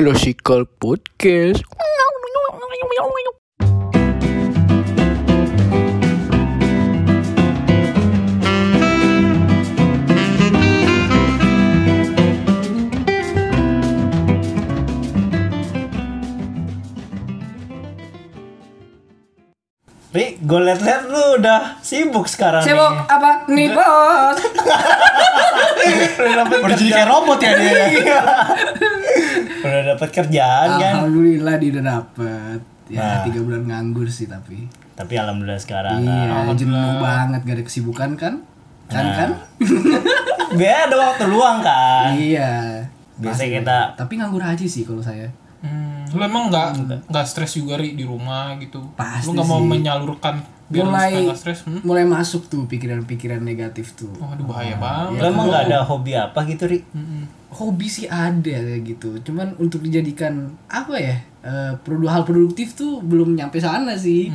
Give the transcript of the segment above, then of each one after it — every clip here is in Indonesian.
Classical Podcast. Gue liat-liat lu udah sibuk sekarang Sibuk nih. apa nih bos? Udah jadi kayak robot ya dia. Iya. Udah dapet kerjaan kan. Alhamdulillah dia udah dapet. Nah. Ya tiga bulan nganggur sih tapi. Tapi alhamdulillah sekarang. Iya jenuh banget gak ada kesibukan kan? Kan Nah. kan? Biar ada waktu luang kan. Iya. Biasa kita Tapi nganggur aja sih kalau saya. Hmm, lu emang nggak nggak stres juga ri di rumah gitu? Pasti lu nggak mau sih. menyalurkan biar mulai nggak stres? Hmm? mulai masuk tuh pikiran-pikiran negatif tuh. Waduh bahaya banget. Lu emang gak ada hobi apa gitu, Ri? Hobi sih ada gitu. Cuman untuk dijadikan apa ya? eh, produ hal produktif tuh belum nyampe sana sih.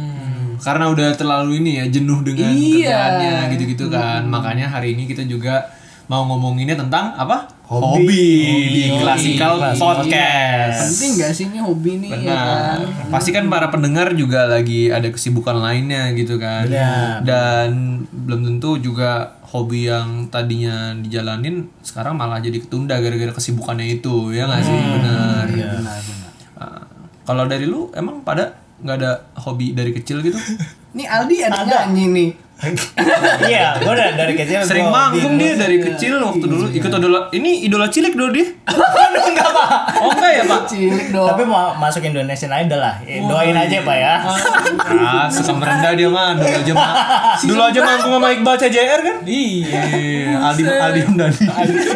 Karena udah terlalu ini ya jenuh dengan Iya. kerjaannya gitu-gitu kan. Makanya hari ini kita juga mau ngomonginnya tentang apa? Hobi. Hobi, di Hobi. Classical Iya. Podcast. Penting gak sih ini hobi nih ya kan? Benar. Pasti kan para pendengar juga lagi ada kesibukan lainnya gitu kan. Benar. Dan belum tentu juga hobi yang tadinya dijalanin sekarang malah jadi ketunda gara-gara kesibukannya itu ya nggak sih benar. Iya benar benar. Ah, kalau dari lu emang pada nggak ada hobi dari kecil gitu? Nih Aldi ada, nyanyi nih. Iya, gue udah dari kecil Sering manggung dia dari kecil waktu dulu ikut idola ini idola cilik dulu dia. enggak, Pak. Oh enggak ya pak? Cilik dong. Tapi mau masuk Indonesian Idol lah. Eh, Doain aja, Pak ya. Ah suka merendah dia mah dulu aja mah dulu aja manggung sama Iqbal CJR kan? Iya. Iya, Aldi Aldi Hamdani.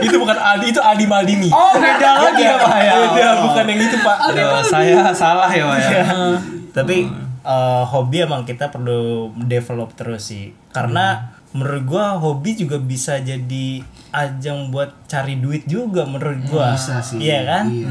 itu bukan Aldi, itu Aldi Maldini. Oh beda lagi ya pak ya. Beda, bukan yang itu pak. Aduh, saya salah ya pak ya. Tapi eh, hobi emang kita perlu develop terus sih. Karena menurut gua hobi juga bisa jadi ajang buat cari duit juga menurut gua. Bisa sih. Iya kan? Iya.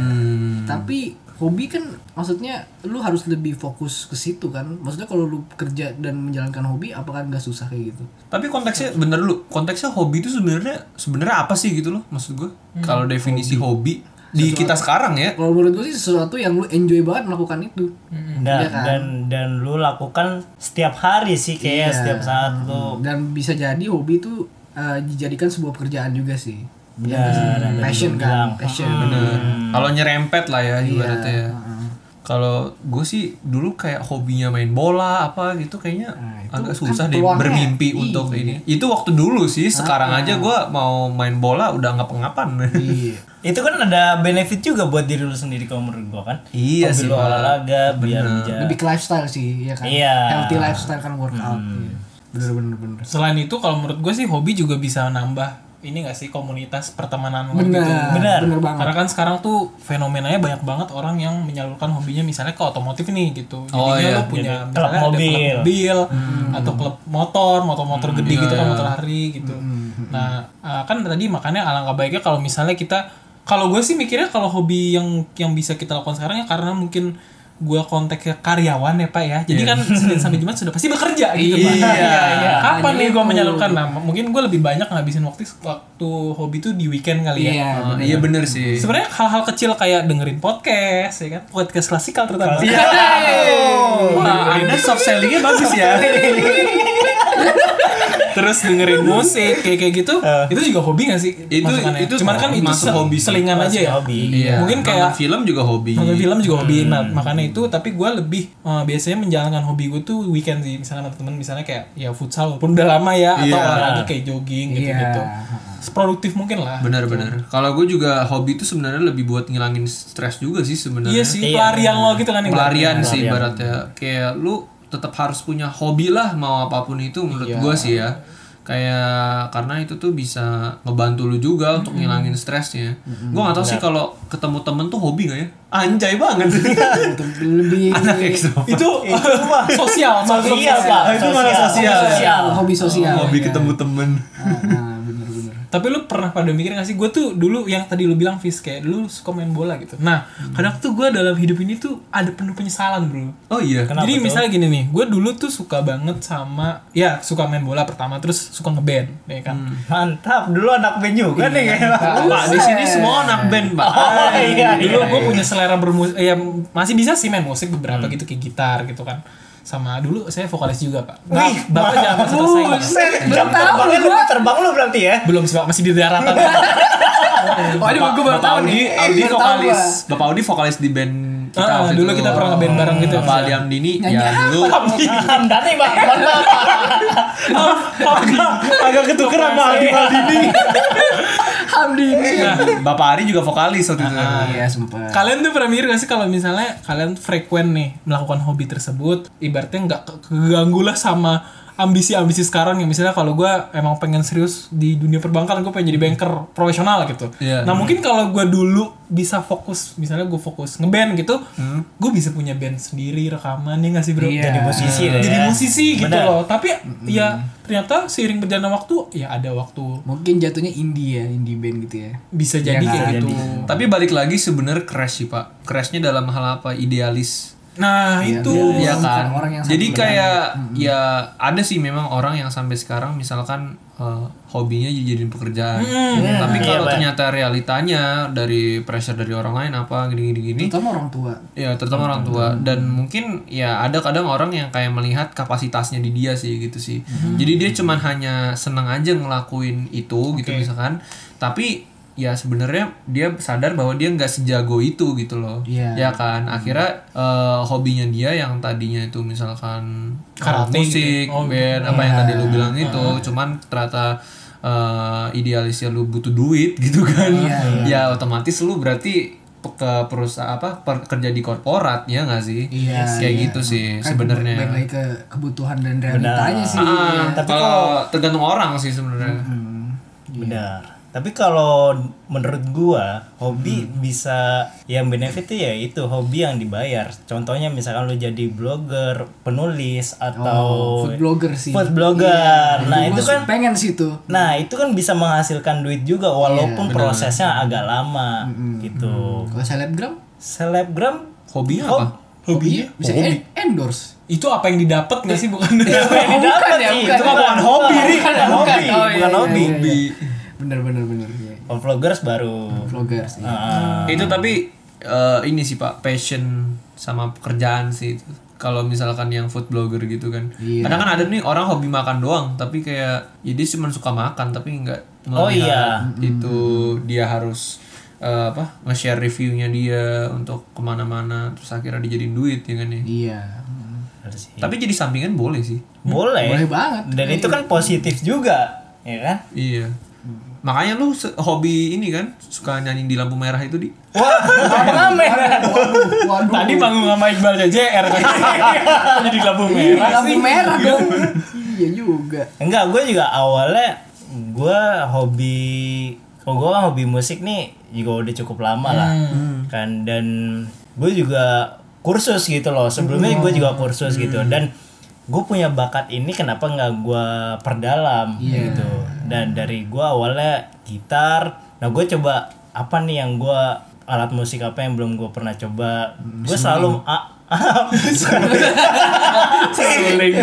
Tapi hobi kan maksudnya lu harus lebih fokus ke situ kan. Maksudnya kalau lu kerja dan menjalankan hobi apakah nggak susah kayak gitu? Tapi konteksnya bener lu, konteksnya hobi itu sebenarnya sebenarnya apa sih gitu loh maksud gue? Kalau definisi hobi di kita sekarang ya, Kalau menurut gue sih sesuatu yang lu enjoy banget melakukan itu. Dan, Iya kan? dan dan lu lakukan setiap hari sih kayak Iya. setiap saat lu Dan bisa jadi hobi itu eh, dijadikan sebuah pekerjaan juga sih. Benar, Iya yang passion kan, bilang. passion. bener. Kalau nyerempet lah ya Iya, ibaratnya. ya. Kalau gue sih dulu kayak hobinya main bola apa gitu kayaknya itu agak kan susah deh peluangnya. bermimpi Iya. untuk ini. Itu waktu dulu sih, sekarang aja gue mau main bola udah nggak pengapan. Iya. itu kan ada benefit juga buat diri lu sendiri kalau menurut gua kan. Iya Hobi sih, olahraga biar Lebih ke lifestyle sih, ya kan. Iya. Healthy lifestyle kan workout. Iya. Bener bener bener. Selain itu kalau menurut gue sih hobi juga bisa nambah ini gak sih komunitas pertemanan gitu. Bener. bener banget. Karena kan sekarang tuh fenomenanya banyak banget orang yang menyalurkan hobinya misalnya ke otomotif nih gitu. Oh, Jadinya iya. lo punya Jadi, misalnya klub ada mobil. klub mobil atau klub motor, motor-motor gede gitu kan Iya. motor hari gitu. Nah, uh, kan tadi makanya alangkah baiknya kalau misalnya kita kalau gue sih mikirnya kalau hobi yang yang bisa kita lakukan sekarang ya karena mungkin gue konteksnya karyawan ya pak ya jadi kan Senin sampai Jumat sudah pasti bekerja gitu pak Iya. kapan nih gue menyalurkan nah mungkin gue lebih banyak ngabisin waktu waktu hobi tuh di weekend kali ya Iya. Oh, iya bener sih. sebenarnya hal-hal kecil kayak dengerin podcast ya kan podcast klasikal terutama Iya. Wah, Anda soft sellingnya bagus ya. terus dengerin musik kayak kayak gitu itu juga hobi gak sih Itu- masukannya? itu cuman kan itu masuk se- hobi selingan aja ya hobi. Iya. mungkin Nonton kayak film juga hobi. nonton film juga hobi nah makanya itu tapi gue lebih eh, biasanya menjalankan hobi gue tuh weekend sih misalnya sama temen misalnya kayak ya futsal walaupun udah lama ya atau Iya. olahraga kayak jogging gitu gitu Iya. seproduktif mungkin lah Benar-benar. Kalau gue juga hobi itu sebenarnya lebih buat ngilangin stres juga sih sebenarnya. iya sih Iya. pelarian lo gitu kan pelarian sih ibaratnya kayak lu tetap harus punya hobi lah mau apa pun itu menurut gua sih ya kayak karena itu tuh bisa ngebantu lu juga untuk ngilangin stresnya gua nggak tahu sih kalau ketemu temen tuh hobi gak ya anjay banget lebih anak ekstrovert itu sosial Sosial, Pak. Itu malah sosial. Sosial. hobi sosial. hobi ya. ketemu temen Ah, ah. Tapi lu pernah pada mikir gak sih? Gue tuh dulu yang tadi lu bilang Fis kayak dulu suka main bola gitu. Nah, kadang tuh gue dalam hidup ini tuh ada penuh penyesalan bro. Oh iya. Kenapa Jadi tuh? misalnya gini nih, gue dulu tuh suka banget sama, ya suka main bola pertama, terus suka ngeband, ya kan. Mantap, dulu anak band juga nih kayaknya. Pak, di sini semua anak band, Pak. Oh iya, dulu iya. gue punya selera bermusik, ya masih bisa sih main musik beberapa gitu kayak gitar gitu kan. Sama dulu saya vokalis juga pak. Nah, Wih, bapak jangan selesai. Pak. Buset, jam terbangnya lebih terbang lu berarti ya? Belum sih pak, masih di daratan. Oh, ini gue baru Bapak tahu Audi, nih. Audi vokalis. Bapak Audi vokalis di band kita. Ah, dulu kita pernah ngeband bareng gitu. Bapak Liam Dini ya dulu Hamdani bang, mohon maaf. Agak ketukeran sama Aldi Maldini. Hamdi ini. Bapak Ari juga vokalis waktu itu. Iya sempat. Kalian tuh pernah mikir gak sih kalau misalnya kalian frekuen nih melakukan hobi tersebut, ibaratnya nggak ke- keganggu lah sama ambisi-ambisi sekarang yang misalnya kalau gue emang pengen serius di dunia perbankan gue pengen jadi banker profesional gitu. Iya. Nah mungkin kalau gue dulu bisa fokus, misalnya gue fokus ngeband gitu, gue bisa punya band sendiri rekaman ya nggak sih bro? Iya. Jadi musisi deh Jadi ya. musisi gitu Benar. loh. Tapi ya ternyata seiring berjalannya waktu ya ada waktu Mungkin jatuhnya indie ya, indie band gitu ya. bisa jadi Iya, kayak gitu. Tapi balik lagi sebenarnya crash sih pak. Crashnya dalam hal apa? Idealis. Nah itu iya. Iya kan. Orang yang Jadi kayak ya ada sih memang orang yang sampai sekarang misalkan eh, hobinya dijadiin pekerjaan. Tapi Iya, kalau Pak. ternyata realitanya dari pressure dari orang lain apa gini-gini gini. Terutama orang tua. Ya terutama orang tua dan mungkin ya ada kadang orang yang kayak melihat kapasitasnya di dia sih gitu sih. Jadi dia cuman hanya seneng aja ngelakuin itu gitu misalkan. Tapi ya sebenarnya dia sadar bahwa dia nggak sejago itu gitu loh. Iya. Ya kan. Akhirnya eh, hobinya dia yang tadinya itu misalkan eh, Karate musik, gitu. Oh, band apa yang tadi lu bilang itu, cuman ternyata eh, idealisnya lu butuh duit gitu kan. Ya otomatis lu berarti ke perusahaan apa per- kerja di korporat ya nggak sih Iya, kayak iya. gitu sih Kan sebenarnya Balik lagi ke kebutuhan dan realitanya sih. Ah, Tapi kalau tergantung orang sih sebenarnya Benar. Tapi kalau menurut gua hobi bisa yang benefit tuh ya itu hobi yang dibayar. Contohnya misalkan lu jadi blogger, penulis atau Oh, food blogger sih. Food blogger. Nah, Gua itu kan pengen sih tuh. Nah, itu kan bisa menghasilkan duit juga walaupun prosesnya agak lama gitu. Kalau selebgram Selebgram hobi apa hobinya bisa en- endorse. itu apa yang didapat nggak sih bukan ini dapat ya, sih. bukan. Itu bukan hobi, bukan bukan. hobi, Oh, iya, bukan iya, hobi. Bener bener bener. Iya. Kalau vloggers baru. Vloggers. iya. Ah. itu tapi eh, ini sih pak passion sama pekerjaan sih itu kalau misalkan yang food blogger gitu kan Iya. kadang kan ada nih orang hobi makan doang tapi kayak ya dia cuma suka makan tapi nggak Oh, iya. itu dia harus eh, apa nge-share reviewnya dia untuk ke mana-mana terus akhirnya dijadiin duit ya kan ya Iya. Sih. tapi jadi sampingan boleh sih Boleh. Boleh banget. Dan itu kan positif juga, ya kan? iya makanya lu hobi ini kan suka nyanyi di lampu merah itu di. Wah. Waduh, waduh. tadi manggung sama Iqbal JJR kan jadi lampu merah lampu merah dong. iya juga. Enggak, gue juga awalnya gue hobi kalau gue kan hobi musik nih juga udah cukup lama lah. Kan dan gue juga kursus gitu loh. Sebelumnya gue juga kursus gitu. Dan gue punya bakat ini kenapa nggak gue perdalam? Gitu. Dan dari gue awalnya gitar. Nah gue coba apa nih yang gue alat musik apa yang belum gue pernah coba? Gue selalu ah, Suling.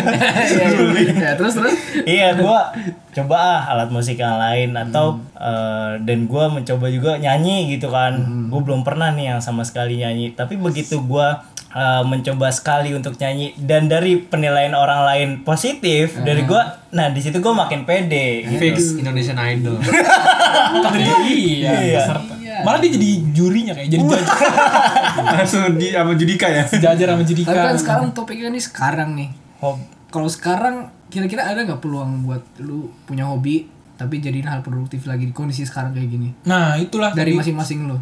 ya terus terus. iya gua coba ah alat musik yang lain. Atau eh, dan gua mencoba juga nyanyi gitu kan. Gua belum pernah nih yang sama sekali nyanyi. Tapi begitu gua eh, mencoba sekali untuk nyanyi dan dari penilaian orang lain positif dari gua nah di situ gua makin pede gitu. fix Indonesian Idol Tapi iya, Iya. peserta. Malah dia jadi jurinya kayak jadi jajar, langsung di sama Judika ya jajar sama Tapi Judika. kan sekarang topiknya nih sekarang nih. Hob- Kalau sekarang kira-kira ada nggak peluang buat lu punya hobi tapi jadiin hal produktif lagi di kondisi sekarang kayak gini Nah, itulah dari masing-masing lu.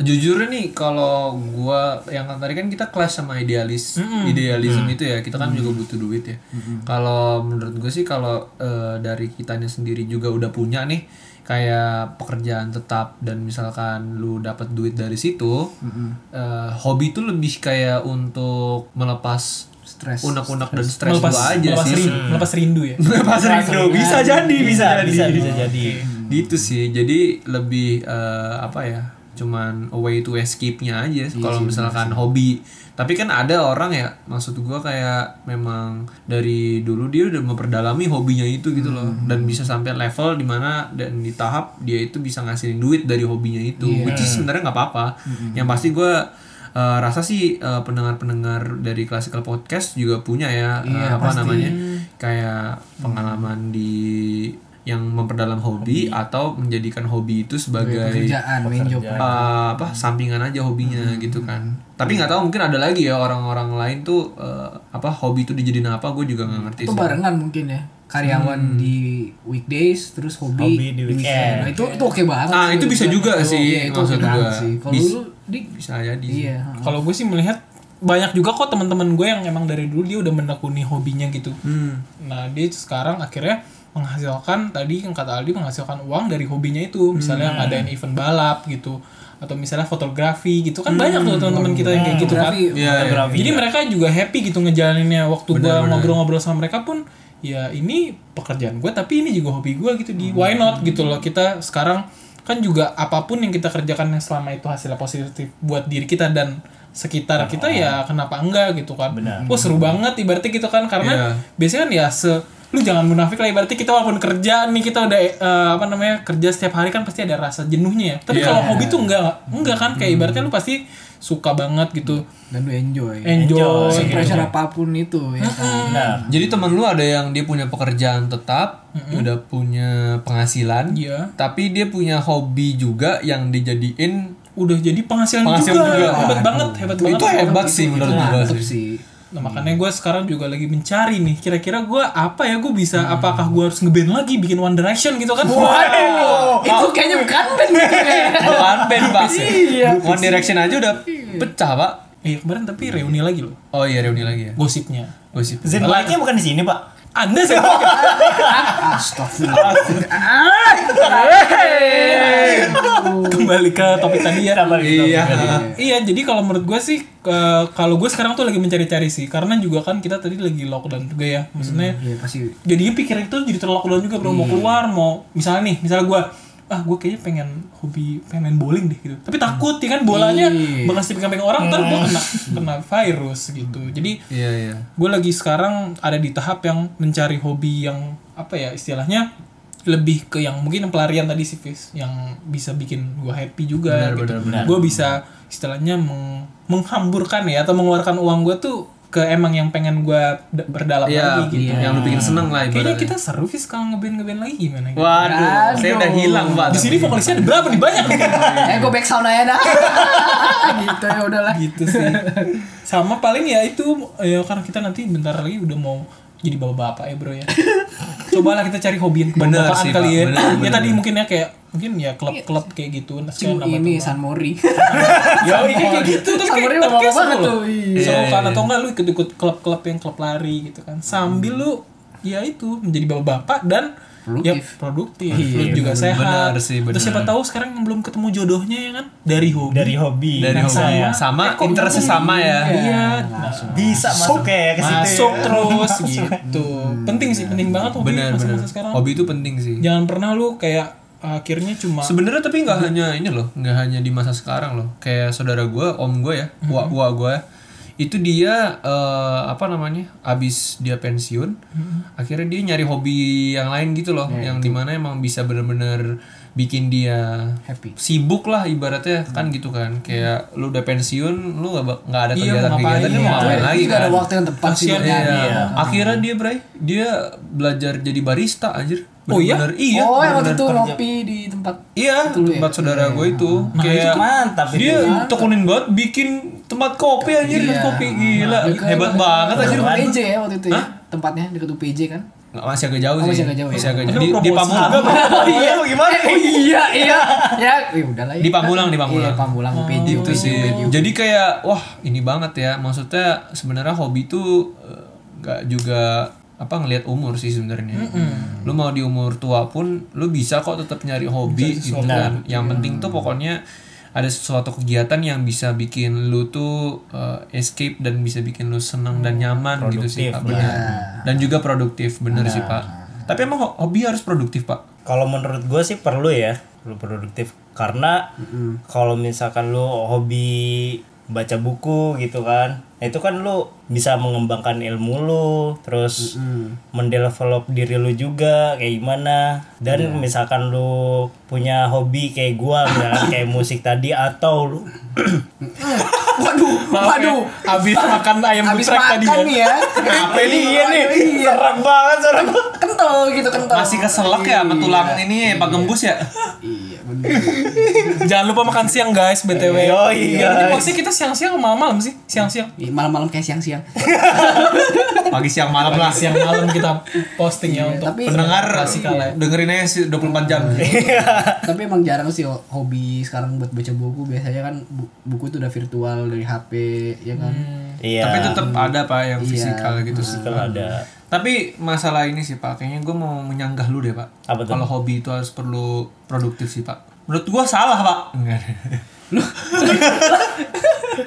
Jujur nih kalau gua yang tadi kan kita clash sama idealis idealisme itu ya kita kan juga butuh duit ya. Kalau menurut gue sih kalau eh, dari kitanya sendiri juga udah punya nih kayak pekerjaan tetap dan misalkan lu dapat duit dari situ eh, hobi itu lebih kayak untuk melepas Stres. unek-unek dan stres melepas, gua aja melepas sih. rindu, melepas rindu ya. melepas rindu. bisa jadi bisa bisa bisa jadi bisa jadi. Gitu sih. Jadi lebih eh, apa ya cuman a way to escape-nya aja kalau misalkan hobi. Tapi kan ada orang ya maksud gua kayak memang dari dulu dia udah memperdalami hobinya itu gitu loh. Dan bisa sampai level di mana dan di tahap dia itu bisa ngasihin duit dari hobinya itu which is sebenarnya nggak apa-apa. Yang pasti gua eh, rasa sih eh, pendengar-pendengar dari classical podcast juga punya ya eh, apa namanya kayak pengalaman di yang memperdalam hobi, atau menjadikan hobi itu sebagai Kerjaan, main job. uh, apa sampingan aja hobinya gitu kan tapi nggak tahu mungkin ada lagi ya orang-orang lain tuh uh, apa hobi itu dijadiin apa gue juga nggak ngerti Itu sih. barengan mungkin ya. Karyawan di weekdays terus hobi, Hobi di weekend. Nah, itu itu oke banget. Nah, sih itu bisa juga gua. sih, Iya, itu maksud banget gua. sih. Kalau lu di bisa jadi iya. Kalau gue sih melihat banyak juga kok teman-teman gue yang emang dari dulu dia udah menekuni hobinya gitu. Hmm. Nah dia sekarang akhirnya menghasilkan tadi yang kata Aldi menghasilkan uang dari hobinya itu, misalnya ngadain event balap gitu, atau misalnya fotografi gitu. Kan banyak tuh teman-teman kita yang kayak gitu kan. Fotografi, Iya, iya. Jadi mereka juga happy gitu ngejalaninnya. Waktu gua ngobrol-ngobrol sama mereka pun ya ini pekerjaan gue tapi ini juga hobi gue gitu. Di why not gitu loh. Kita sekarang kan juga apa pun yang kita kerjakan yang selama itu hasilnya positif buat diri kita dan sekitar kita ya kenapa enggak gitu kan. Wah seru banget ibaratnya gitu kan. Karena Iya. biasanya kan ya se lu jangan munafik lah ibaratnya kita walaupun kerja nih kita udah eh, apa namanya kerja setiap hari kan pasti ada rasa jenuhnya ya tapi Iya. kalau hobi tuh enggak enggak kan kayak ibaratnya lu pasti suka banget gitu dan lu enjoy. enjoy Pressure apa pun itu ya kan. Nah, jadi teman lu ada yang dia punya pekerjaan tetap udah punya penghasilan Iya. tapi dia punya hobi juga yang dijadiin udah jadi penghasilan, Penghasilan juga. juga. hebat banget hebat banget itu hebat sih menurut gua Mantep sih sih. Nah makanya gue sekarang juga lagi mencari nih kira-kira gue apa ya gue bisa apakah gue harus ngeband lagi bikin One Direction gitu kan? Waduh, itu kayaknya bukan band gitu ya. bukan band pak. One Direction aja udah pecah pak. Iya kemarin tapi reuni lagi loh. Oh iya reuni lagi ya. Gosipnya. Gosip. Zen bukan di sini, Pak. Anda sih Astagfirullah. kembali ke topik tadi ya gitu. iya Iya, jadi kalau menurut gue sih, kalau gue sekarang tuh lagi mencari-cari sih, karena juga kan kita tadi lagi lockdown juga ya, maksudnya. Iya pasti. Jadinya pikiran itu jadi terlockdown juga, bro. Mau keluar, mau misalnya nih, misalnya gue, ah gue kayaknya pengen hobi pengen main bowling deh gitu. Tapi takut ya kan bolanya bekas dipegang-pegang orang, ntar gue kena kena virus gitu. Jadi iya iya. gue lagi sekarang ada di tahap yang mencari hobi yang apa ya istilahnya lebih ke yang mungkin pelarian tadi sih Fis. Yang bisa bikin gue happy juga Benar, gitu. gue bisa istilahnya meng- menghamburkan ya atau mengeluarkan uang gue tuh ke emang yang pengen gue d- berdalam iya lagi gitu. yang lu bikin seneng lah kayaknya kita seru Fis kalau ngeband ngeband lagi gimana gitu. waduh saya udah hilang pak. Di sini vokalisnya ada berapa nih? Banyak. Nih Eh gue back sound aja dah. gitu ya udahlah. gitu sih. Sama paling ya itu ya karena kita nanti bentar lagi udah mau jadi bapak-bapak ya bro ya cobalah kita cari hobi yang sih, kali ya Bener, ya bener, tadi mungkin ya kayak mungkin ya klub-klub kayak gitu Cuma sekarang ini. San Mori. ya iya, kayak gitu San kayak Mori tapi bapak kayak seru loh. tuh. Iya. seru kan atau enggak lu ikut-ikut klub-klub yang klub lari gitu kan sambil lu ya itu menjadi bapak-bapak dan ya Produktif. produktif. Iya, juga sehat. bener sih, terus bener. siapa tahu sekarang yang belum ketemu jodohnya ya kan? Dari hobi. Dari hobi. dari Nah, hobi. saya- sama Eh, kok interestnya sama ya. Iya. Nah, Bisa masuk. kayak ke situ. masuk ya. terus gitu. Penting sih penting banget hobi benar benar. masa-masa sekarang. Hobi itu penting sih. Jangan pernah lu kayak akhirnya cuma Sebenarnya tapi nggak hanya ini loh, nggak hanya di masa sekarang loh. Kayak saudara gue, om gue ya, wa wa gue, itu dia eh, apa namanya, abis dia pensiun, akhirnya dia nyari hobi yang lain gitu loh, yang di mana emang bisa bener-bener bikin dia Happy. sibuk lah ibaratnya kan gitu kan kayak lu udah pensiun lu nggak bak- nggak ada Iya, kegiatan mau kegiatan ngapain, mau iya. ngapain lagi Juga ada kan waktu yang tepat sih. Ya, nyari. Iya. Akhirnya dia Bray, dia belajar jadi barista anjir. Oh iya? Iya. Oh yang waktu itu ngopi di tempat Iya, tempat saudara gue itu. kayak mantap itu. dia tekunin banget bikin tempat kopi anjir, Iya. tempat kopi gila. Dekat- Hebat banget anjir. dekat UPJ ya waktu itu ya. Tempatnya dekat UPJ kan. Nggak, masih agak jauh Oh, sih. masih agak jauh ya? Masih agak jauh. Di, di. Pamulang. Oh iya, gimana? Oh iya iya. Ya, ya udahlah ya. Di Pamulang, di Pamulang. Iya, Pamulang UPJ. Itu sih. Jadi kayak wah, ini banget ya. Maksudnya sebenarnya hobi itu eh, nggak juga apa ngelihat umur sih sebenarnya. Lu mau di umur tua pun lu bisa kok tetap nyari hobi gitu kan. Yang penting tuh pokoknya ada sesuatu kegiatan yang bisa bikin lu tuh eh, escape dan bisa bikin lu senang dan nyaman gitu sih Produktif Pak. Benar. Dan juga produktif, bener sih Pak. Tapi emang ho- hobi harus produktif Pak. kalau menurut gue sih perlu ya perlu produktif karena kalau misalkan lu hobi baca buku gitu kan itu kan lu bisa mengembangkan ilmu lu terus mendevelop diri lu juga kayak gimana dan misalkan lu punya hobi kayak gua misalkan kayak musik tadi atau lu Waduh, waduh. Habis makan ayam Habis geprek tadi makan ya. nih ya. apa ini iya nih Iya. serem banget gua Kental gitu kental. Masih keselak ya sama tulang ini Pak Gembus ya? Iya bener. Jangan lupa makan siang guys BTW. Oh, iya. Ini maksudnya kita siang-siang malam-malam sih? Siang-siang. Ih, Malam-malam kayak siang-siang. Pagi siang malam lah. Siang malam kita posting ya untuk tapi- Pendengar kala ya. dengerin aja sih 24 jam. Tapi emang jarang sih hobi sekarang buat baca buku. Biasanya kan bu- buku itu udah virtual dari HP ya kan. iya Tapi tetap ada Pak yang Iya. fisikal gitu sih. kalau ada Tapi masalah ini sih Pak, kayaknya gue mau menyanggah lu deh Pak. Kalau hobi itu harus perlu produktif sih Pak. Menurut gue salah Pak. Enggak. Lu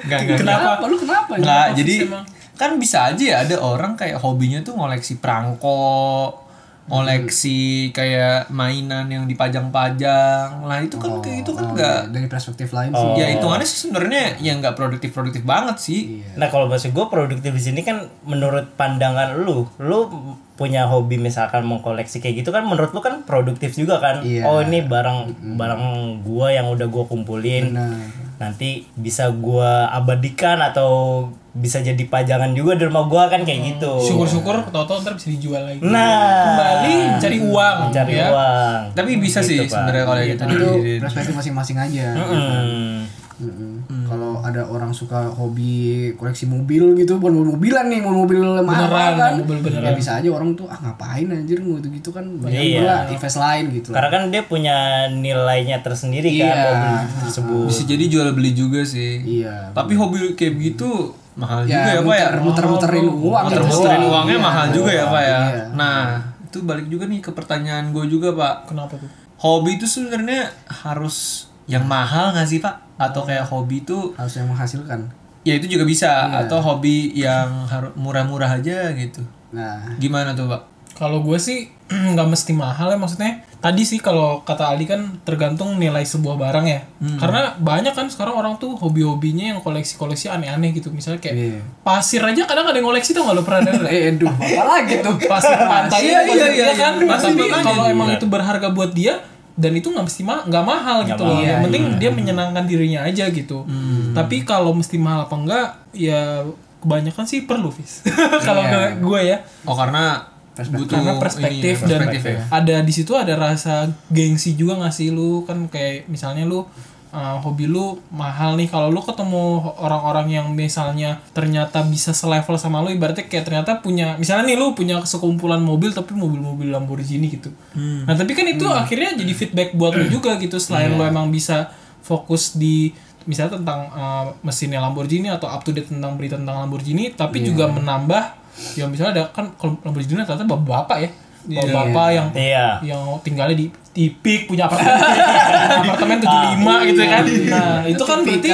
Enggak, enggak. Kenapa? Lu kenapa? Enggak, Kenapa jadi emang? kan bisa aja ya ada orang kayak hobinya tuh ngoleksi perangko, ngoleksi kayak mainan yang dipajang-pajang. Lah itu kan kayak itu kan Oh, enggak dari perspektif lain sih. ya hitungannya sih sebenarnya ya nggak produktif-produktif banget sih. Nah kalau maksud gue produktif di sini kan menurut pandangan lu, lu punya hobi misalkan mengkoleksi kayak gitu kan menurut lu kan produktif juga kan? Iya. Oh ini barang barang gua yang udah gua kumpulin, Nah, nanti bisa gua abadikan atau bisa jadi pajangan juga di rumah gua kan kayak gitu. Syukur-syukur tau-tau ntar bisa dijual lagi. Nah, Kembali cari uang. cari ya. uang. Tapi bisa sih Gitu, Pak. sebenarnya kalau gitu. itu perspektif masing-masing aja. Hmm. Mm-mm. Kalau ada orang suka hobi koleksi mobil gitu, bukan mobil-mobilan nih, mau mobil mahal Beneran, kan. mobil beneran. Ya bisa aja orang tuh ah ngapain anjir gitu gitu kan banyak Iya. pula invest lain gitu. Karena kan dia punya nilainya tersendiri kan Iya. mobil tersebut. bisa jadi jual beli juga sih. Iya. Tapi hobi kayak begitu mahal Ya, juga ya pak ya. muter- muter-muterin uang gitu. Muter-muterin Iya. uangnya mahal juga ya pak ya. Iya. Nah itu balik juga nih ke pertanyaan gue juga pak. Kenapa tuh? Hobi itu sebenarnya harus yang mahal nggak sih pak? Atau kayak hobi itu Harus yang menghasilkan. ya itu juga bisa. Iya. Atau hobi yang harus murah-murah aja gitu. Nah, Gimana tuh pak? Kalau gue sih nggak mesti mahal ya maksudnya. Tadi sih kalau kata Aldi kan tergantung nilai sebuah barang ya. Hmm. Karena banyak kan sekarang orang tuh hobi-hobinya yang koleksi-koleksi aneh-aneh gitu. Misalnya kayak Iya. pasir aja kadang ada yang koleksi tuh nggak lo pernah denger? eh aduh, apa lagi tuh? pasir pantai Iya, iya, iya, kan iya. Nah, Pasti tapi kalau emang itu berharga buat dia dan itu nggak mesti ma nggak mahal gitu loh. mahal. yang Iya, penting dia menyenangkan dirinya aja gitu. Tapi kalau mesti mahal apa enggak ya kebanyakan sih perlu vis kalau gue ya. Oh karena butuh karena ini, perspektif, perspektif dan ya. ada di situ ada rasa gengsi juga nggak sih lu? Kan kayak misalnya lu uh, hobi lu mahal nih. Kalau lu ketemu orang-orang yang misalnya ternyata bisa selevel sama lu ibaratnya kayak ternyata punya misalnya nih lu punya sekumpulan mobil tapi mobil-mobil Lamborghini gitu. Nah tapi kan itu akhirnya jadi feedback buat lu juga gitu selain lu emang bisa fokus di misalnya tentang uh, mesinnya Lamborghini atau up to date tentang berita tentang Lamborghini tapi juga menambah ya misalnya ada kan kalau Lamborghini ternyata bapak-bapak ya bapak-bapak yang Iya. yang tinggalnya di di peak punya apartemen apartemen 75 gitu kan nah itu kan berarti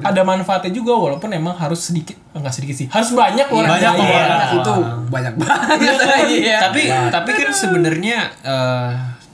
ada manfaatnya juga walaupun emang harus sedikit enggak sedikit sih harus banyak orang Banyak yang- orang. Nah, itu banyak banget. Iya. tapi tapi kan sebenarnya eh,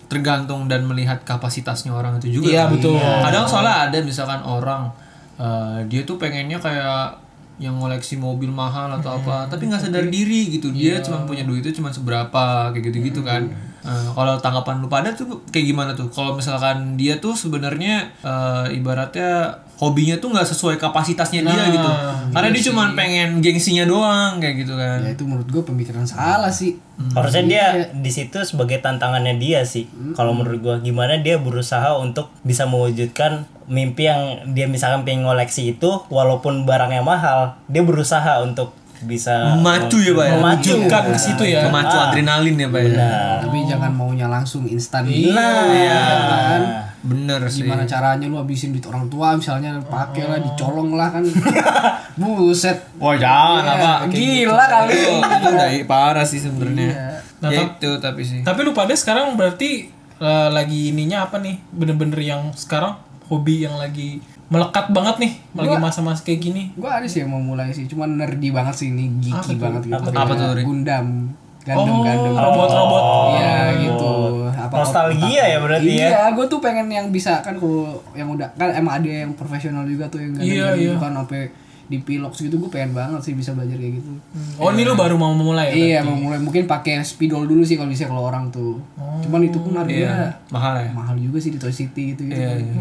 tergantung dan melihat kapasitasnya orang itu juga Iya, kan. betul. kadang soalnya ada misalkan orang eh, dia tuh pengennya kayak yang ngoleksi mobil mahal atau apa tapi nggak sadar diri gitu. Dia cuma punya duitnya cuma seberapa kayak gitu gitu kan Eh, kalau tanggapan lu pada tuh kayak gimana tuh? Kalau misalkan dia tuh sebenarnya eh, ibaratnya hobinya tuh nggak sesuai kapasitasnya dia gitu karena dia cuma pengen gengsinya doang kayak gitu kan Ya itu menurut gue pemikiran salah sih. Harusnya dia di situ sebagai tantangannya dia sih. Kalau menurut gua gimana dia berusaha untuk bisa mewujudkan mimpi yang dia misalkan pengen ngoleksi itu walaupun barangnya mahal, dia berusaha untuk bisa memacu ya pak ya memacu Wujudkan ke situ ya. memacu adrenalin ya pak ya Nah, Tapi jangan maunya langsung instan. nah, Iya kan? Bener sih Gimana caranya lu habisin duit orang tua misalnya pakai lah dicolong lah kan. Buset. Wah jangan Iya, apa Gila kali. itu, itu udah parah sih sebenarnya Nah, ya itu tapi sih tapi lu pada sekarang berarti eh, lagi ininya apa nih bener-bener yang sekarang hobi yang lagi melekat banget nih lagi Gua- masa-masa kayak gini Gue ada sih yang mau mulai sih, cuman nerdy banget sih ini, Apa geeky tuh? banget gitu. Apa tuh, Ri? Gundam. Gundam, oh Gundam. robot-robot Iya gitu. Apa Nostalgia ya berarti ya? iya gue tuh pengen yang bisa kan kalau yang udah kan emang ada yang profesional juga tuh yang Iya, gadang iya. kan sampai di pilok gitu gue pengen banget sih bisa belajar kayak gitu Oh ini lu baru mau memulai ya? iya mau mulai mungkin pakai spidol dulu sih kalau bisa kalau orang tuh cuman itu pun harganya mahal ya mahal juga sih di Toy City gitu, gitu. Iya, iya.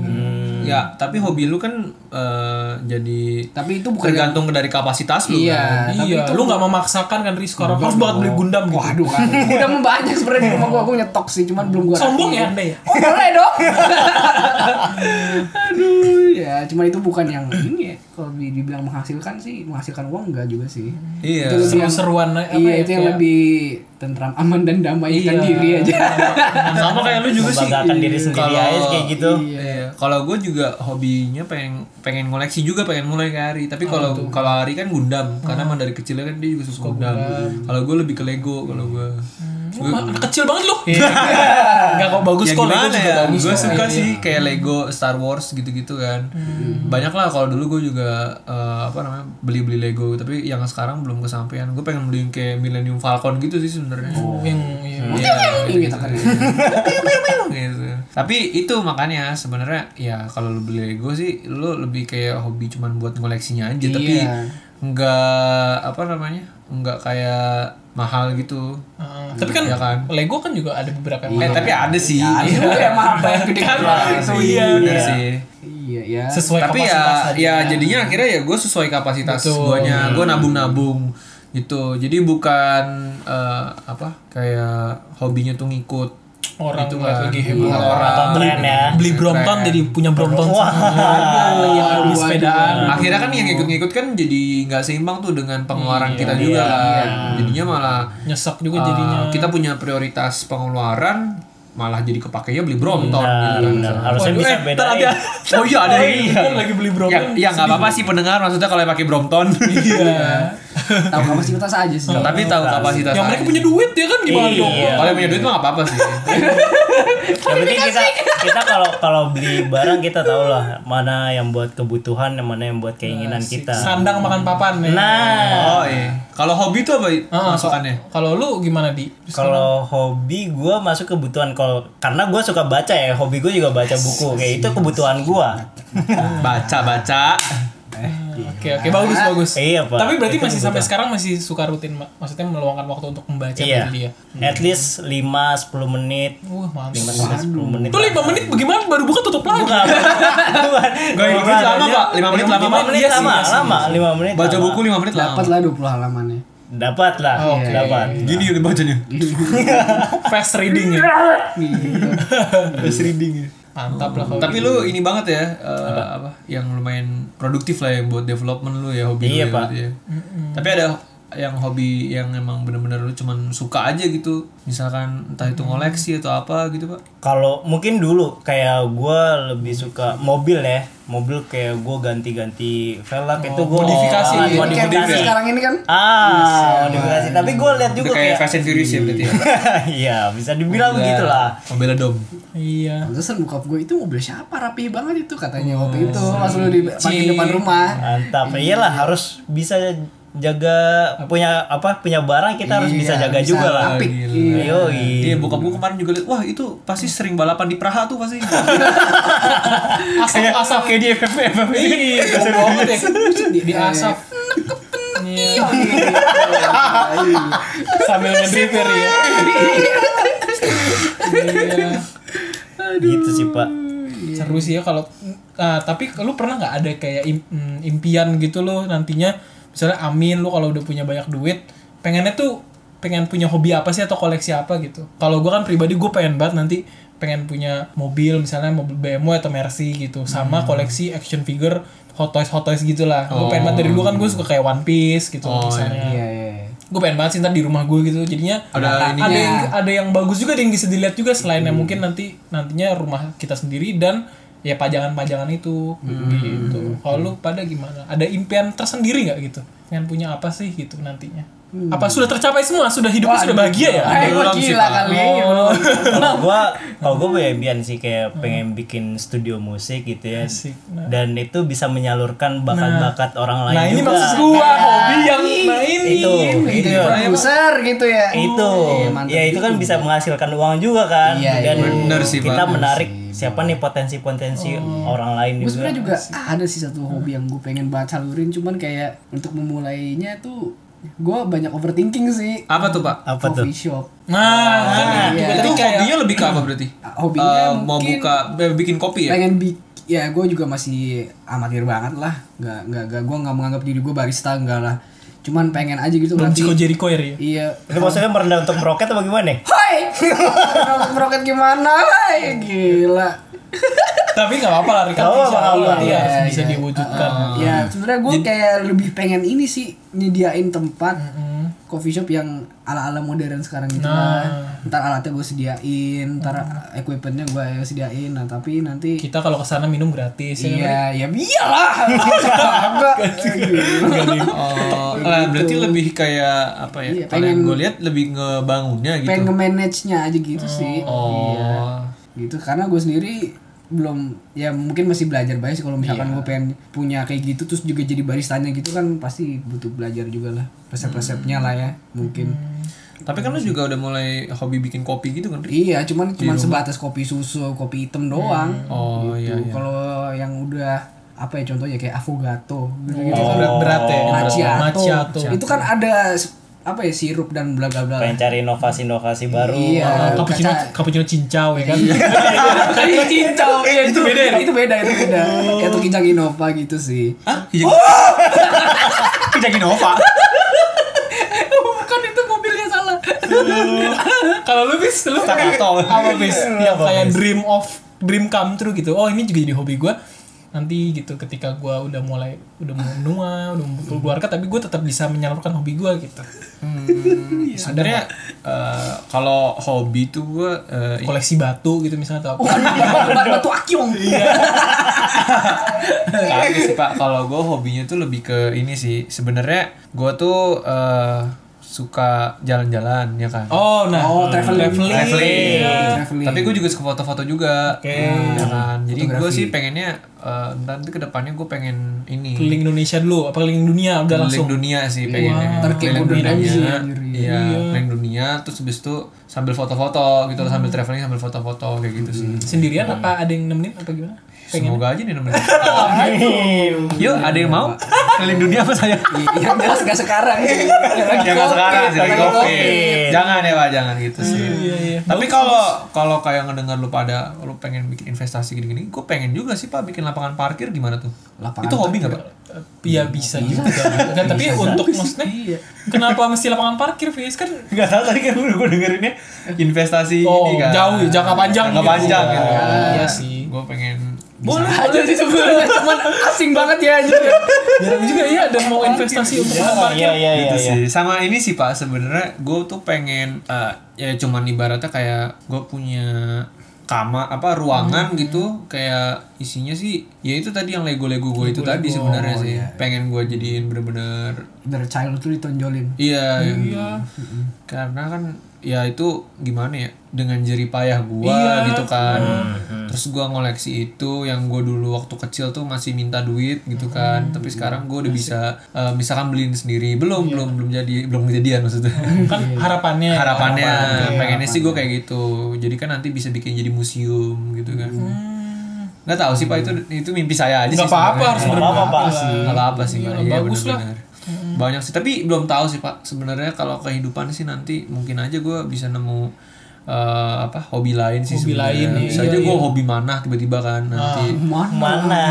Ya, tapi hobi lu kan eh, jadi tapi itu bukan tergantung dari kapasitas lu iya kan. tapi Iya, itu lu nggak memaksakan kan Rizko orang harus banget beli Gundam gitu. Waduh kan. Udah banyak sebenarnya di rumah gua gua nyetok sih, cuman belum gua Sombong ya Anda ya? Oh, boleh dong. Aduh, ya cuman itu bukan yang ini ya. Kalau di- dibilang menghasilkan sih, menghasilkan uang enggak juga sih. Iya. Itu yang- Seru-seruan apa Iya, ya, itu yang kayak- lebih tentram, aman dan damai Iya. diri aja. Sama kayak lu juga sih. Diri sendiri Kalau- aja kayak gitu. Iya. Kalau gue juga hobinya pengen pengen ngoleksi juga pengen mulai ke Ari. Tapi kalau kalau Ari kan Gundam karena emang dari kecilnya kan dia juga suka Gundam. Kalau gue lebih ke Lego kalau gue. Mah anak kecil banget lu. Enggak kok bagus ya kok Lego juga ya? bagus. Gue suka Iya. sih kayak Lego Star Wars gitu-gitu kan. Banyak lah kalau dulu gue juga eh, apa namanya beli-beli Lego tapi yang sekarang belum kesampaian. Gue pengen beli yang kayak Millennium Falcon gitu sih sebenarnya. Oh, yang iya. Iya, Ini kita kan. gitu. Tapi itu makanya sebenarnya ya kalau lu beli Lego sih lu lebih kayak hobi cuman buat koleksinya aja tapi Iya. enggak apa namanya? enggak kayak mahal gitu. Ah, tapi kan, Iya kan? Lego kan juga ada beberapa yang Eh tapi ada sih. Itu emang apa yang gede Kan, itu. iya. Sih. Iya, ya. sesuai tapi kapasitas ya aja. ya jadinya akhirnya ya gue sesuai kapasitas Betul. guanya gue nabung-nabung gitu jadi bukan eh, apa kayak hobinya tuh ngikut orang Itu ngeliat kan. lagi heboh Iya. orang tren ya. beli Brompton jadi punya Brompton Wah. yang hobi Waduh. sepedaan akhirnya kan yang ngikut-ngikut kan jadi nggak seimbang tuh dengan pengeluaran kita juga kan jadinya malah nyesek juga eh, jadinya kita punya prioritas pengeluaran malah jadi kepakainya beli Brompton Benar, gitu kan. benar. Harusnya Waduh, bisa eh, ntar ada- oh iya ada Iya, kan lagi beli Brompton ya, ya nggak apa-apa sih pendengar maksudnya kalau yang pakai Brompton iya Tahu kapasitas aja sih. tapi tahu kapasitas yang mereka punya duit ya kan gimana Iya. dong Kalau yang punya duit mah gak apa-apa sih. Yang penting kita kita kalau kalau beli barang kita tahu lah mana yang buat kebutuhan, yang mana yang buat keinginan kita. sandang makan papan ya Nah, Oh iya. Kalau hobi tuh apa masukannya? kalau lu gimana di kalau hobi gue masuk kebutuhan kalau karena gue suka baca ya, hobi gue juga baca buku kayak itu kebutuhan gue. Baca baca. Oke oke bagus bagus. Iya, Pak. Tapi berarti Itu masih sampai sekarang masih suka rutin Mak? maksudnya meluangkan waktu untuk membaca Iya. berarti dia. At least 5 10 menit. Wah mantap. 5 sampai 10 menit. Itu lima menit bagaimana baru buka tutup lagi? Bukan. Bukan. Gak lama pak. Lima menit lama pak. 5 Iya lama, iya lama, 5 menit. Baca buku lima menit lama. Dapat lah 20 halamannya. Dapat lah, Oke. dapat. Gini udah bacanya. Fast reading ya. Fast reading ya. Mantap lah kalau Tapi lu ini banget ya, eh, apa? Yang lumayan produktif lah yang buat development lu ya hobi Iya, lu ya, Pak. ya. Tapi ada yang hobi yang emang bener-bener lu cuman suka aja gitu misalkan entah itu ngoleksi atau apa gitu pak Kalau mungkin dulu kayak gue lebih suka mobil ya, mobil kayak gue ganti-ganti velg itu gue modifikasi, oh, iya. modifikasi. Kayak sekarang ini kan Ah, modifikasi. Tapi gue lihat juga kayak kayak Fast and Furious ya berarti ya Iya, bisa dibilang begitu lah. mobil dom Iya. Pantesan bokap gue itu mobil siapa rapi banget itu katanya waktu itu pas lu di parkir depan rumah. Mantap. Iyalah harus bisa jaga punya apa punya barang kita harus bisa Iya, jaga bisa juga lah. apik. Iya. Yoi. Iya, bokap gue kemarin juga liat, wah itu pasti sering balapan di Praha tuh pasti. Asap asap kayak di FFP FFP. Iya, goblok banget ya. Di, di asap. Iya. Sambil ngedriver ya. Iya. Gitu sih, Pak. Seru sih ya kalau ah, tapi lu pernah nggak ada kayak mm, impian gitu lo nantinya misalnya Amin lu kalau udah punya banyak duit pengennya tuh pengen punya hobi apa sih atau koleksi apa gitu. Kalau gua kan pribadi gue pengen banget nanti pengen punya mobil misalnya mobil BMW atau Mercy gitu sama koleksi action figure Hot Toys Hot Toys gitu lah. Gue pengen banget dari dulu kan gue suka kayak One Piece gitu misalnya Iya iya. iya. gue pengen banget sih ntar di rumah gue gitu jadinya Ada ada, ada yang ada yang bagus juga ada yang bisa dilihat juga selain yang mungkin nanti nantinya rumah kita sendiri dan ya pajangan-pajangan itu. Gitu. Kalau lu pada gimana? Ada impian tersendiri nggak gitu? Pengen punya apa sih gitu nantinya Apa sudah tercapai semua? Sudah hidupnya sudah bahagia ya? Eh, Belum sih, gila Pak. kali. Oh. kalau gua kalau gua punya impian sih kayak pengen bikin studio musik gitu ya Asik. Nah. dan itu bisa menyalurkan bakat-bakat orang lain Nah ini juga maksud gua hobi yang nah ini. itu itu produser gitu ya. itu Iya, mantap ya itu kan juga. bisa menghasilkan uang juga kan Iya, dan iya. Bener sih, kita Pak. menarik siapa nih potensi-potensi orang lain Gue juga sebenarnya juga ada sih satu hobi yang gue pengen banget salurin, cuman kayak untuk memulainya tuh gue banyak overthinking sih. Apa tuh pak? apa tuh Coffee shop. Nah, kan iya. juga Itu hobinya lebih ke apa berarti? Hobinya Eh, mau buka eh, bikin kopi ya? pengen bi ya gue juga masih amatir banget lah nggak nggak nggak gue nggak menganggap diri gue barista enggak lah cuman pengen aja gitu belum Chico Jericho ya. Iya itu maksudnya merendah untuk meroket apa gimana nih Hai, meroket gimana? Hai, gila. Tapi nggak apa-apa lah, Rika. Nggak nanti apa-apa. harus Iya, bisa iya. diwujudkan. Ya, sebenarnya gue kayak lebih pengen ini sih nyediain tempat coffee shop yang ala-ala modern sekarang gitu Nah. lah. Ntar alatnya gue sediain, ntar equipmentnya gue sediain. Nah, tapi nanti Kita kalau ke sana minum gratis ya. kan? Iya, ya biarlah. Enggak. Oh, lah, berarti lebih kayak apa ya? Iya, pengen- gue lihat lebih ngebangunnya gitu. pengen nge-manage-nya aja gitu sih. Oh. Iya. Gitu karena gue sendiri belum ya mungkin masih belajar banyak sih kalau misalkan gue pengen punya kayak gitu terus juga jadi baristanya gitu kan pasti butuh belajar juga lah resep-resepnya lah ya mungkin Tapi kan lu juga udah mulai hobi bikin kopi gitu kan? Iya cuman cuman sebatas kopi susu kopi hitam doang Oh iya Tuh, iya. kalau yang udah apa ya contohnya kayak affogato gitu gitu Itu berat, berat ya. macchiato. Macchiato. itu kan ada apa ya sirup dan bla bla bla. Pengen cari inovasi-inovasi baru. Iya. Oh, cappuccino, cincau ya kan? Cappuccino cincau iya itu beda itu beda itu beda. Kayak tuh kijang innova gitu sih. Hah? Kijang Kijang Innova. bukan itu mobilnya salah. Kalau lu bis, lu apa bis? Yang Apa, kayak dream of dream come true gitu. Oh ini juga jadi hobi gue. Nanti gitu ketika gue udah mulai udah mau nua, udah mau keluarga, tapi gue tetap bisa menyalurkan hobi gue gitu. Sebenarnya eh, kalau hobi tuh gue eh, Koleksi batu gitu misalnya atau apa. bukan batu, batu, batu akyong Kagak sih pak, kalau gue hobinya tuh lebih ke ini sih. Sebenarnya gue tuh eh, suka jalan-jalan ya kan. Oh, nah. Oh, traveling. Traveling. Iya. Traveling. Tapi gue juga suka foto-foto juga. Oke. Ya kan. Jadi gue sih pengennya eh, nanti ke depannya gue pengen ini. Keliling Indonesia dulu, apa keliling dunia udah keliling langsung. dunia sih pengennya. Ntar kayak Keliling dunia. Iya, keliling dunia terus habis itu sambil foto-foto gitu loh, sambil traveling sambil foto-foto kayak gitu sih. Sendirian apa ada yang nemenin apa gimana? Pengen. Semoga aja nih nemenin. Yuk, ada yang mau? Keliling dunia apa saya? Iya, jelas gak sekarang Jangan COVID, sekarang sih lagi covid. Jangan ya pak, jangan gitu sih. Iya, iya. Tapi kalau kalau kayak ngedengar lu pada lu pengen bikin investasi gini-gini, gue pengen juga sih pak bikin lapangan parkir gimana tuh? Lapangan Itu hobi nggak pak? Iya bisa juga. Kan tapi untuk maksudnya Iya. kenapa mesti lapangan parkir, Fis? Kan Gak tau tadi kan gue dengerinnya investasi Oh, ini kan. jauh ya, jangka panjang Jangka gitu. panjang gitu. Iya sih. Gue pengen boleh Aja sih sebenarnya. Cuman asing banget ya jarang juga ya ada mau investasi untuk lapangan parkir. iya iya iya gitu iya. sih. Sama ini sih Pak, sebenarnya gue tuh pengen eh, ya cuman ibaratnya kayak gue punya kamar apa ruangan gitu. Kayak isinya sih ya itu tadi yang lego lego gue itu tadi sebenarnya sih. pengen gue jadiin bener-bener Dari child tuh ditonjolin. iya karena kan ya itu gimana ya dengan jerih payah gua Iya. gitu kan. Terus gua ngoleksi itu yang gua dulu waktu kecil tuh masih minta duit gitu kan. Tapi sekarang gua udah bisa eh, misalkan beliin sendiri. Belum belum belum jadi belum kejadian maksudnya. Kan harapannya. harapannya pengennya sih gua kayak gitu. Jadi kan nanti bisa bikin jadi museum gitu kan. Nggak tahu sih pak itu itu mimpi saya aja Nggak sih apa-apa, harus apa-apa lah. sih. Nggak apa-apa sih Iya, Pak. Iya, benar-benar. banyak sih tapi belum tahu sih pak sebenarnya kalau kehidupan sih nanti mungkin aja gue bisa nemu eh, apa hobi lain sih Hobi sebenarnya. lain, bisa iya, aja gue iya. hobi manah tiba-tiba kan nanti Mana? Mana?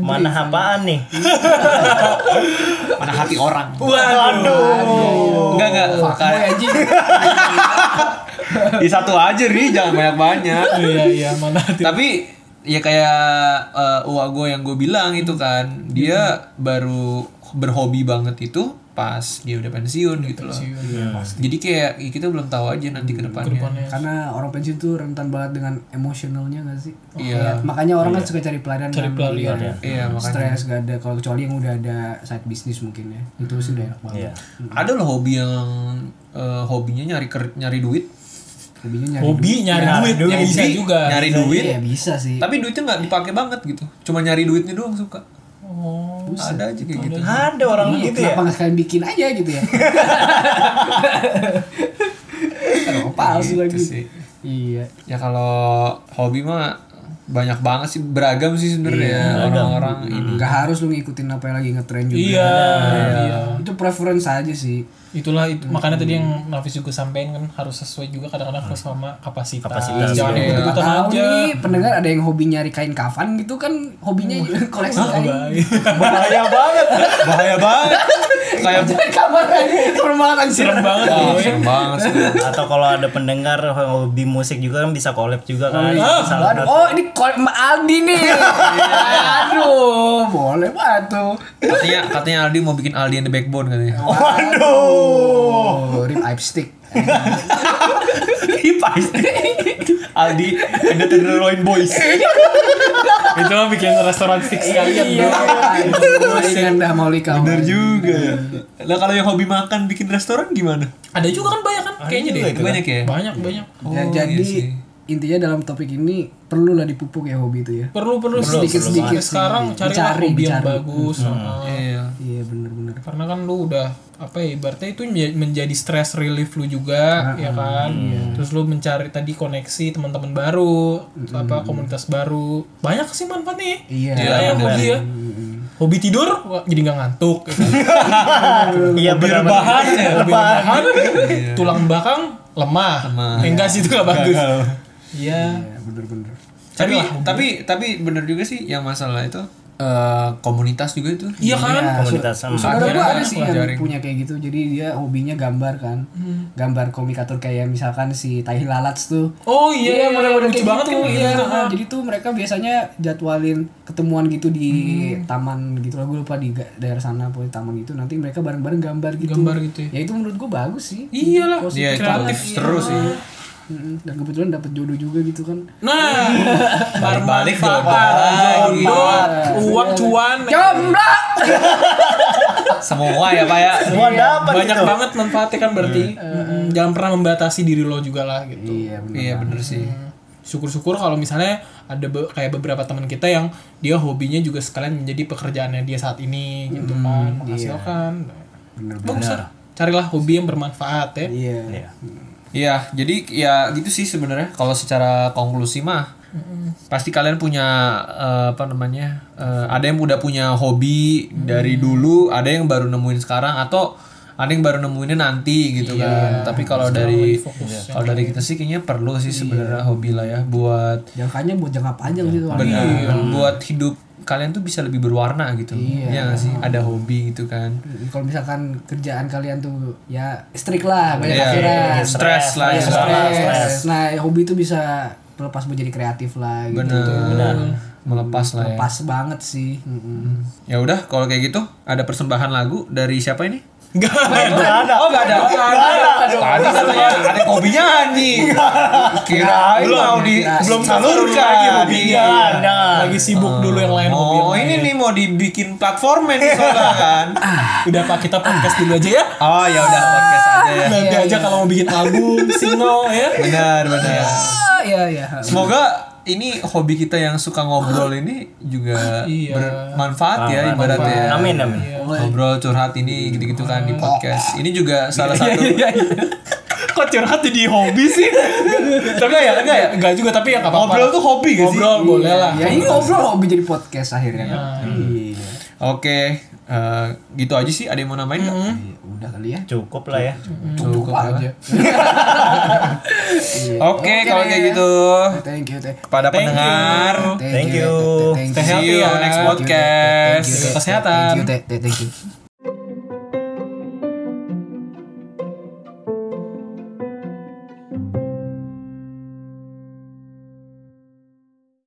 Mana apaan nih mana hati orang waduh enggak enggak aja. di satu aja ri jangan banyak banyak Iya iya mana hati. tapi ya kayak uh, uak gue yang gue bilang itu kan dia baru berhobi banget itu pas dia udah pensiun gitu loh. Jadi kayak ya kita belum tahu aja nanti ke depannya. karena orang pensiun tuh rentan banget dengan emosionalnya gak sih Iya. Kayak- makanya orang kan suka cari pelarian Cari kan, pelarian, iya. Iya, makanya. stres gak ada kalau kecuali yang udah ada side bisnis mungkin ya itu sih udah enak banget Iya. Ada loh hobi yang eh, hobinya nyari ker- nyari duit, hobinya nyari Hobi nyari duit, ya bisa juga. nyari duit duit, ya bisa sih tapi duitnya nggak dipakai banget gitu. Cuma nyari duitnya doang suka. Oh, Ada aja kayak gitu. Ada orang Iya, gitu ya. kenapa nggak sekalian bikin aja gitu ya? Aduh, palsu Gitu lagi. sih. iya. Ya kalau hobi mah banyak banget sih. Beragam sih sebenarnya orang-orang ini. nggak harus lu ngikutin apa yang lagi ngetren juga. Iya, iya. itu preference aja sih Itulah itu makanya tadi yang Nafis juga sampein kan harus sesuai juga kadang-kadang harus sama kapasitas. Kapasitas, Jangan iya. ikut-ikutan tahu aja. nih pendengar ada yang hobi nyari kain kafan gitu kan hobinya koleksi kain. Bahaya banget. Bahaya banget. Kayak Jadi kamar serem banget anjir Serem banget boy. serem banget sih. Atau kalau ada pendengar hobi musik juga kan bisa collab juga kan. iya. Salah Aduh, oh ini kol Mbak Aldi nih. Aduh, boleh banget tuh. Katanya katanya Aldi mau bikin Aldi and the Backbone katanya. Waduh. Oh, rib eye stick. pasti. Aldi and the Tenderloin Boys. Itu mah bikin restoran stick sekalian. Iya. bro. Dengan dah mau likau. Bener juga ya. Lah kalau yang hobi makan bikin restoran gimana? Ada juga kan banyak kan kayaknya deh. Banyak ya? Banyak banyak. Ya, Oh, jadi iya sih. Intinya dalam topik ini perlulah dipupuk ya hobi itu ya. Perlu perlu Sedikit-sedikit Sampai sekarang cari Dicari, hobi yang bagus. Heeh. Iya. Iya bener-bener. karena kan lu udah apa ya ibaratnya itu menja- menjadi stress relief lu juga ya kan? Terus lu mencari tadi koneksi teman-teman baru apa komunitas baru. Banyak sih manfaatnya Iya. ya, yang hobi ya. Hobi tidur wah, jadi nggak ngantuk ya kan? Iya hobi benar. rebahan ya, hobi rebahan. tulang belakang lemah, Eh, enggak sih itu nggak bagus iya Iya, bener-bener. Tapi tapi tapi bener juga sih yang masalah itu eh, komunitas juga itu. iya kan Komunitas sama. Saudara ada sih yang pelajarin. punya kayak gitu. Jadi dia hobinya gambar kan. Gambar komikatur kayak misalkan si Tai Lalats tuh. oh iya, iya, model-model lucu kayak banget gitu, kan iya. iya. Nah, jadi tuh mereka biasanya jadwalin ketemuan gitu di taman gitu lah gue lupa di daerah sana pokoknya taman gitu nanti mereka bareng-bareng gambar gitu Gambar gitu ya. ya itu menurut gue bagus sih iyalah Iya, itu kreatif bagus terus sih. Dan kebetulan dapet jodoh juga gitu kan Nah, Balik-balik bermanfaat, jodoh jodoh, uang cuan, jomblo Semua ya Pak ya. Semua dapat banyak gitu. banget manfaatnya kan berarti. Mm, Jangan pernah membatasi diri lo juga lah gitu. iya bener Iya bener sih. Syukur-syukur kalau misalnya ada be- kayak beberapa teman kita yang dia hobinya juga sekalian menjadi pekerjaannya dia saat ini gitu kan, menghasilkan. bener Bagus lah. Carilah hobi yang bermanfaat ya. iya Iya. Iya, jadi ya gitu sih sebenarnya. Kalau secara konklusi mah pasti kalian punya eh, apa namanya? eh, ada yang udah punya hobi dari dulu, ada yang baru nemuin sekarang atau ada yang baru nemuinnya nanti gitu kan. Tapi kalau dari kalau dari kita sih kayaknya perlu sih sebenarnya hobi lah ya buat jangkanya buat jangka panjang sih soalnya benar buat hidup kalian tuh bisa lebih berwarna gitu. Iya nggak sih? Ada hobi gitu kan. kalau misalkan kerjaan kalian tuh ya strict lah banyak Iya, aturan stres lah Ya, ya. stres. Nah, hobi itu bisa melepas menjadi kreatif lah gitu. Benar. Melepas lah ya. Pas banget sih. Ya udah kalau kayak gitu ada persembahan lagu dari siapa ini? Enggak ada. Oh enggak ada. Tadi katanya ada hobinya nyanyi. Kirain mau di belum salurkan hobinya. Ada. lagi sibuk dulu yang lain hobi Oh lain. ini nih mau dibikin platformnya nih soalnya kan. Udah Pak kita podcast dulu aja ya. Oh ya udah podcast aja ya. Nanti aja kalau mau bikin album, single ya. Benar benar. Ah, iya iya. Semoga ini hobi kita yang suka ngobrol ini juga Iya. bermanfaat ya ibaratnya ya. Amin amin. Ngobrol curhat ini gitu-gitu kan di podcast. Ini juga salah satu Kok curhat jadi hobi sih? Tapi ya enggak ya? Enggak juga tapi ya enggak apa-apa. Ngobrol tuh hobi gak sih? Ngobrol boleh lah. Ya ini ngobrol hobi jadi podcast akhirnya kan. Iya. Oke, eh, gitu aja sih. Ada yang mau namain nggak? Iya, Udah kali ya. Cukup lah ya. Cukup aja. Oke, kalau kayak gitu. Thank you, thank Kepada pendengar, Thank Thank you. you. Thank Stay you. healthy see you ya. next Thank you, podcast. thank you, Kesehatan. Thank you, thank you.